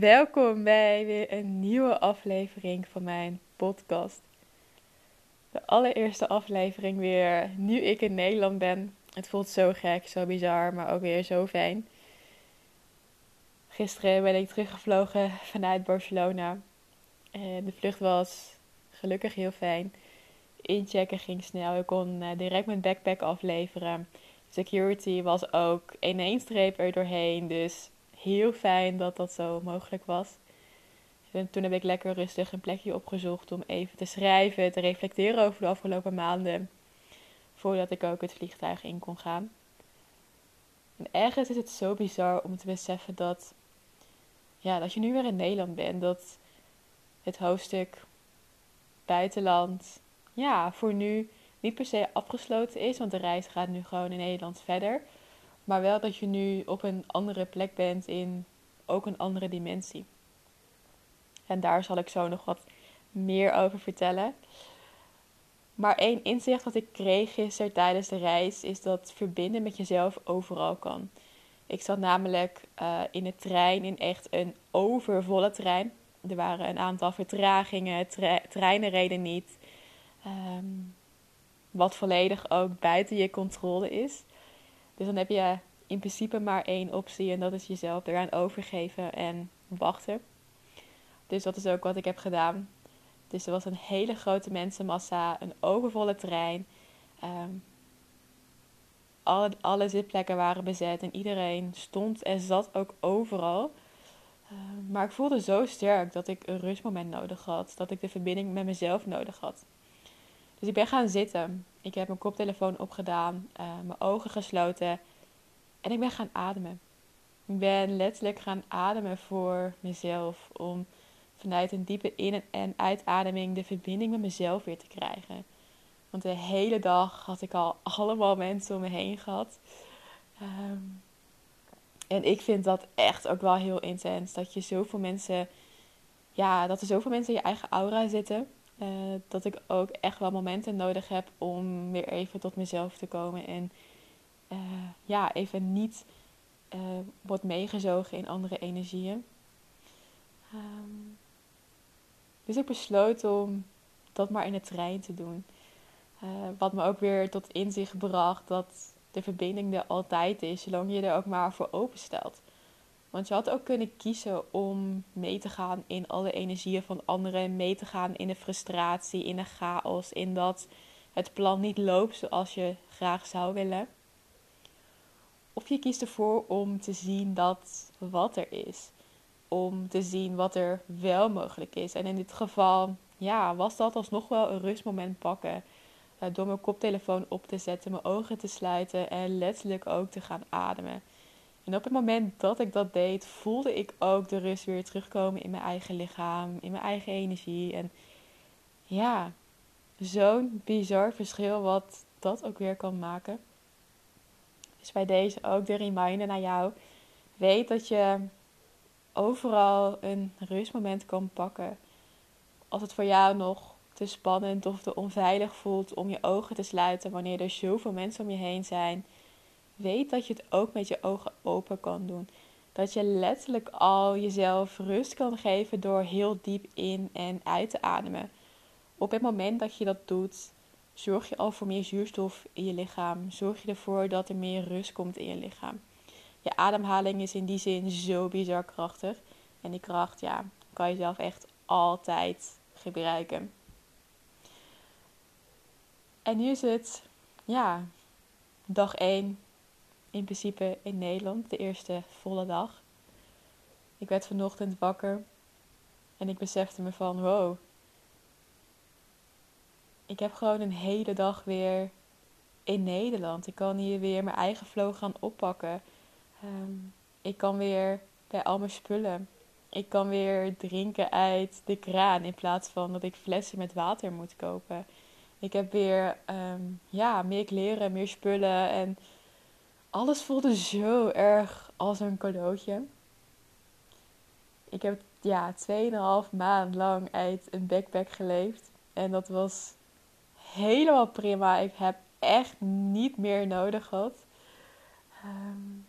Welkom bij weer een nieuwe aflevering van mijn podcast. De allereerste aflevering weer nu ik in Nederland ben. Het voelt zo gek, zo bizar, maar ook weer zo fijn. Gisteren ben ik teruggevlogen vanuit Barcelona. En de vlucht was gelukkig heel fijn. Inchecken ging snel. Ik kon eh, direct mijn backpack afleveren. Security was ook in één streep er doorheen. Dus heel fijn dat dat zo mogelijk was. En toen heb ik lekker rustig een plekje opgezocht om even te schrijven, te reflecteren over de afgelopen maanden. Voordat ik ook het vliegtuig in kon gaan. En ergens is het zo bizar om te beseffen dat, ja, dat je nu weer in Nederland bent. Dat het hoofdstuk buitenland, ja, voor nu niet per se afgesloten is. Want de reis gaat nu gewoon in Nederland verder. Maar wel dat je nu op een andere plek bent in ook een andere dimensie. En daar zal ik zo nog wat meer over vertellen. Maar één inzicht wat ik kreeg gisteren tijdens de reis is dat verbinden met jezelf overal kan. Ik zat namelijk uh, in de trein in echt een overvolle trein. Er waren een aantal vertragingen, tre treinen reden niet. Um, wat volledig ook buiten je controle is. Dus dan heb je in principe maar één optie en dat is jezelf eraan overgeven en wachten. Dus dat is ook wat ik heb gedaan. Dus er was een hele grote mensenmassa, een overvolle trein. Um, alle, alle zitplekken waren bezet en iedereen stond en zat ook overal. Uh, maar ik voelde zo sterk dat ik een rustmoment nodig had. Dat ik de verbinding met mezelf nodig had. Dus ik ben gaan zitten. Ik heb mijn koptelefoon opgedaan, uh, mijn ogen gesloten en ik ben gaan ademen. Ik ben letterlijk gaan ademen voor mezelf. Om vanuit een diepe in- en uitademing de verbinding met mezelf weer te krijgen. Want de hele dag had ik al allemaal mensen om me heen gehad. Um, en ik vind dat echt ook wel heel intens. Dat je zoveel mensen. Ja, dat er zoveel mensen in je eigen aura zitten. Uh, dat ik ook echt wel momenten nodig heb om weer even tot mezelf te komen. En uh, ja, even niet uh, wordt meegezogen in andere energieën. Um, dus ik besloot om dat maar in de trein te doen. Wat me ook weer tot inzicht bracht dat de verbinding er altijd is, zolang je er ook maar voor openstelt. Want je had ook kunnen kiezen om mee te gaan in alle energieën van anderen, mee te gaan in de frustratie, in de chaos, in dat het plan niet loopt zoals je graag zou willen. Of je kiest ervoor om te zien dat wat er is. Om te zien wat er wel mogelijk is. En in dit geval, ja, was dat alsnog wel een rustmoment pakken. Uh, door mijn koptelefoon op te zetten, mijn ogen te sluiten en letterlijk ook te gaan ademen. En op het moment dat ik dat deed, voelde ik ook de rust weer terugkomen in mijn eigen lichaam, in mijn eigen energie. En ja, zo'n bizar verschil wat dat ook weer kan maken. Dus bij deze ook de reminder naar jou. Weet dat je overal een rustmoment kan pakken. Als het voor jou nog te spannend of te onveilig voelt om je ogen te sluiten wanneer er zoveel mensen om je heen zijn. Weet dat je het ook met je ogen open kan doen. Dat je letterlijk al jezelf rust kan geven door heel diep in en uit te ademen. Op het moment dat je dat doet, zorg je al voor meer zuurstof in je lichaam. Zorg je ervoor dat er meer rust komt in je lichaam. Je ademhaling is in die zin zo bizar krachtig. En die kracht, ja, kan je zelf echt altijd gebruiken. En nu is het, ja, dag 1 in principe in Nederland, de eerste volle dag. Ik werd vanochtend wakker en ik besefte me van, wow, ik heb gewoon een hele dag weer in Nederland. Ik kan hier weer mijn eigen flow gaan oppakken. Um, ik kan weer bij al mijn spullen. Ik kan weer drinken uit de kraan in plaats van dat ik flessen met water moet kopen. Ik heb weer um, ja, meer kleren, meer spullen en alles voelde zo erg als een cadeautje. Ik heb ja, 2,5 maand lang uit een backpack geleefd. En dat was helemaal prima. Ik heb echt niet meer nodig gehad. Um,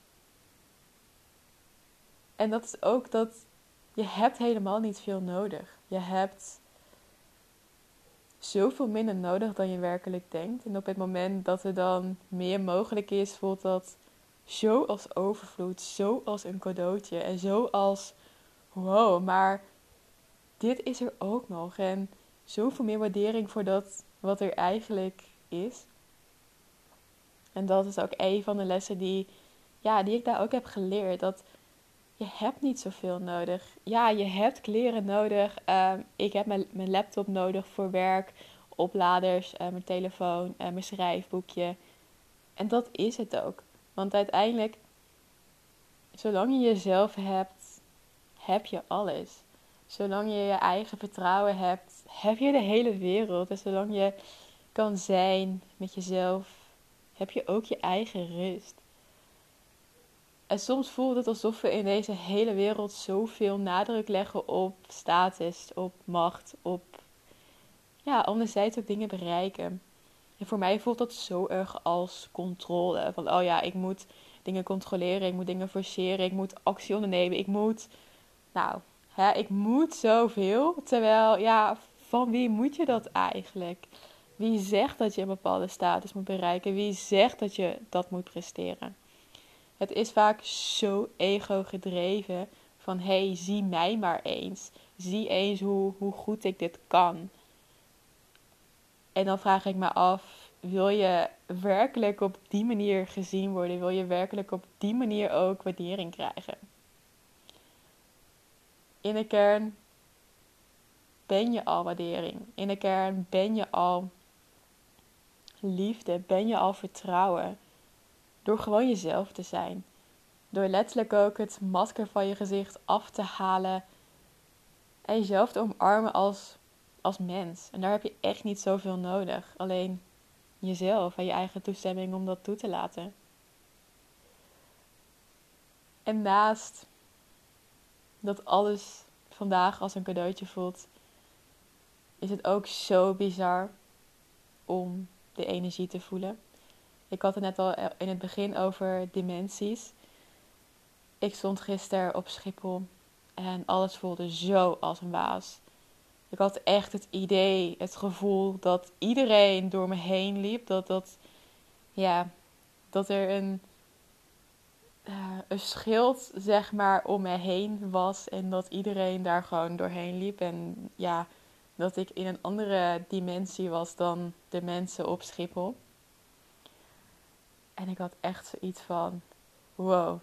en dat is ook dat je hebt helemaal niet veel nodig. Je hebt zoveel minder nodig dan je werkelijk denkt. En op het moment dat er dan meer mogelijk is, voelt dat zo als overvloed, zo als een cadeautje en zo als wow, maar dit is er ook nog. En zoveel meer waardering voor dat wat er eigenlijk is. En dat is ook een van de lessen die, ja, die ik daar ook heb geleerd. Dat je hebt niet zoveel nodig. Ja, je hebt kleren nodig. Ehm, ik heb mijn, mijn laptop nodig voor werk, opladers, uh, mijn telefoon, uh, mijn schrijfboekje. En dat is het ook. Want uiteindelijk, zolang je jezelf hebt, heb je alles. Zolang je je eigen vertrouwen hebt, heb je de hele wereld. En zolang je kan zijn met jezelf, heb je ook je eigen rust. En soms voelt het alsof we in deze hele wereld zoveel nadruk leggen op status, op macht, op ja, anderzijds ook dingen bereiken. En voor mij voelt dat zo erg als controle. Van oh ja, ik moet dingen controleren, ik moet dingen forceren, ik moet actie ondernemen, ik moet. Nou, hè, ik moet zoveel. Terwijl, ja, van wie moet je dat eigenlijk? Wie zegt dat je een bepaalde status moet bereiken? Wie zegt dat je dat moet presteren? Het is vaak zo ego gedreven van hé, hey, zie mij maar eens. Zie eens hoe, hoe goed ik dit kan. En dan vraag ik me af, wil je werkelijk op die manier gezien worden? Wil je werkelijk op die manier ook waardering krijgen? In de kern ben je al waardering. In de kern ben je al liefde, ben je al vertrouwen. Door gewoon jezelf te zijn. Door letterlijk ook het masker van je gezicht af te halen. En jezelf te omarmen als, als mens. En daar heb je echt niet zoveel nodig. Alleen jezelf en je eigen toestemming om dat toe te laten. En naast dat alles vandaag als een cadeautje voelt, is het ook zo bizar om de energie te voelen. Ik had het net al in het begin over dimensies. Ik stond gisteren op Schiphol en alles voelde zo als een waas. Ik had echt het idee, het gevoel dat iedereen door me heen liep. Dat, dat, ja, dat er een, uh, een schild, zeg maar, om me heen was. En dat iedereen daar gewoon doorheen liep. En ja, dat ik in een andere dimensie was dan de mensen op Schiphol. En ik had echt zoiets van: wow,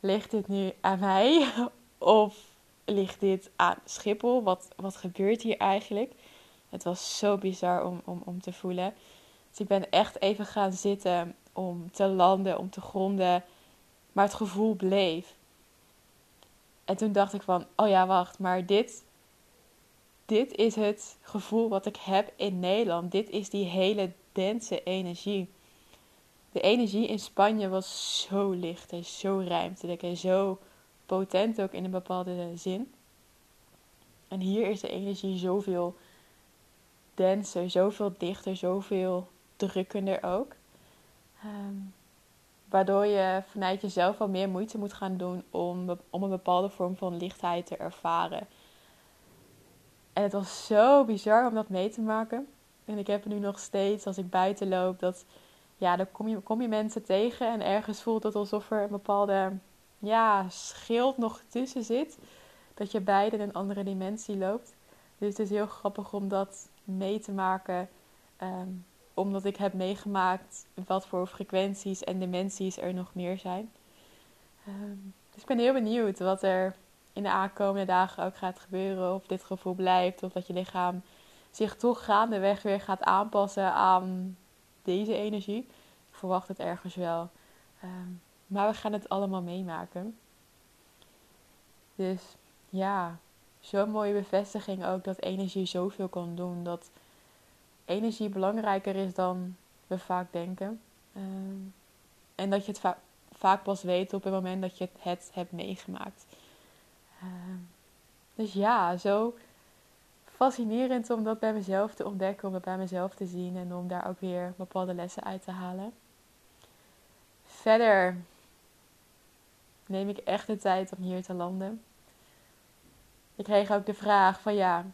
ligt dit nu aan mij? Of ligt dit aan Schiphol? Wat, wat gebeurt hier eigenlijk? Het was zo bizar om, om, om te voelen. Dus ik ben echt even gaan zitten om te landen, om te gronden. Maar het gevoel bleef. En toen dacht ik van, oh ja, wacht, maar dit, dit is het gevoel wat ik heb in Nederland. Dit is die hele dense energie. De energie in Spanje was zo licht en zo ruimtelijk en zo potent ook in een bepaalde zin. En hier is de energie zoveel denser, zoveel dichter, zoveel drukkender ook. Ehm, waardoor je vanuit jezelf wel meer moeite moet gaan doen om, om een bepaalde vorm van lichtheid te ervaren. En het was zo bizar om dat mee te maken. En ik heb nu nog steeds, als ik buiten loop, dat ja, dan kom je, kom je mensen tegen en ergens voelt het alsof er een bepaalde ja, schild nog tussen zit. Dat je beide in een andere dimensie loopt. Dus het is heel grappig om dat mee te maken. Ehm, omdat ik heb meegemaakt wat voor frequenties en dimensies er nog meer zijn. Ehm, dus ik ben heel benieuwd wat er in de aankomende dagen ook gaat gebeuren. Of dit gevoel blijft. Of dat je lichaam zich toch gaandeweg weer gaat aanpassen aan deze energie. Ik verwacht het ergens wel. Ehm, maar we gaan het allemaal meemaken. Dus ja, zo'n mooie bevestiging ook dat energie zoveel kan doen. Dat energie belangrijker is dan we vaak denken. Ehm, en dat je het vaak pas weet op het moment dat je het hebt meegemaakt. Ehm, dus ja, zo fascinerend om dat bij mezelf te ontdekken, om dat bij mezelf te zien en om daar ook weer bepaalde lessen uit te halen. Verder neem ik echt de tijd om hier te landen. ik kreeg ook de vraag van ja,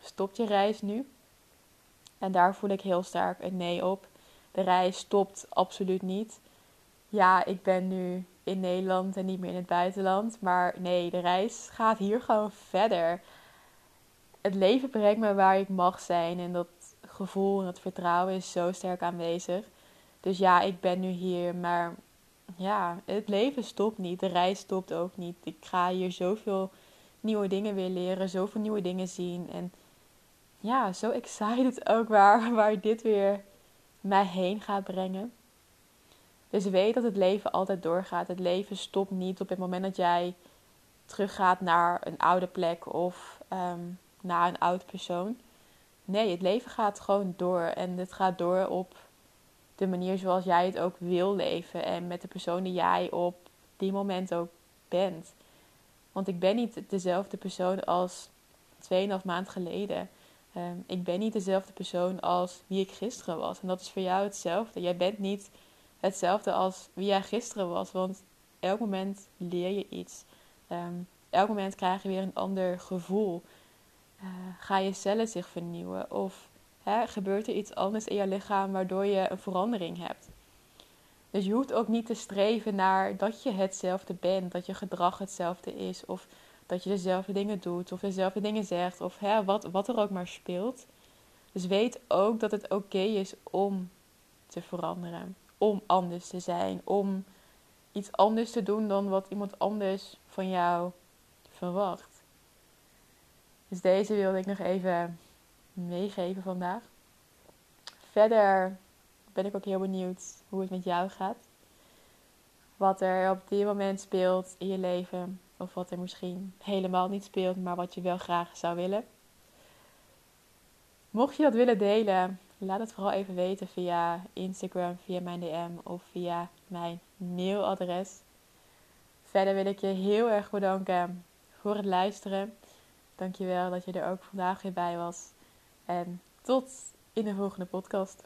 stopt je reis nu? En daar voel ik heel sterk een nee op. De reis stopt absoluut niet. Ja, ik ben nu in Nederland en niet meer in het buitenland. Maar nee, de reis gaat hier gewoon verder. Het leven brengt me waar ik mag zijn. En dat gevoel en dat vertrouwen is zo sterk aanwezig. Dus ja, ik ben nu hier. Maar ja, het leven stopt niet. De reis stopt ook niet. Ik ga hier zoveel nieuwe dingen weer leren. Zoveel nieuwe dingen zien. En ja, zo excited ook waar, waar dit weer mij heen gaat brengen. Dus weet dat het leven altijd doorgaat. Het leven stopt niet op het moment dat jij teruggaat naar een oude plek of um, naar een oud persoon. Nee, het leven gaat gewoon door. En het gaat door op de manier zoals jij het ook wil leven. En met de persoon die jij op die moment ook bent. Want ik ben niet dezelfde persoon als 2,5 maand geleden. Ehm, ik ben niet dezelfde persoon als wie ik gisteren was. En dat is voor jou hetzelfde. Jij bent niet hetzelfde als wie jij gisteren was. Want elk moment leer je iets. Um, elk moment krijg je weer een ander gevoel. Uh, ga je cellen zich vernieuwen? Of hè, gebeurt er iets anders in je lichaam waardoor je een verandering hebt? Dus je hoeft ook niet te streven naar dat je hetzelfde bent, dat je gedrag hetzelfde is, of dat je dezelfde dingen doet, of dezelfde dingen zegt, of hè, wat, wat er ook maar speelt. Dus weet ook dat het oké is om te veranderen om anders te zijn, om iets anders te doen dan wat iemand anders van jou verwacht. Dus deze wilde ik nog even meegeven vandaag. Verder ben ik ook heel benieuwd hoe het met jou gaat. Wat er op dit moment speelt in je leven. Of wat er misschien helemaal niet speelt, maar wat je wel graag zou willen. Mocht je dat willen delen, Laat het vooral even weten via Instagram, via mijn DM of via mijn mailadres. Verder wil ik je heel erg bedanken voor het luisteren. Dankjewel dat je er ook vandaag weer bij was. En tot in de volgende podcast.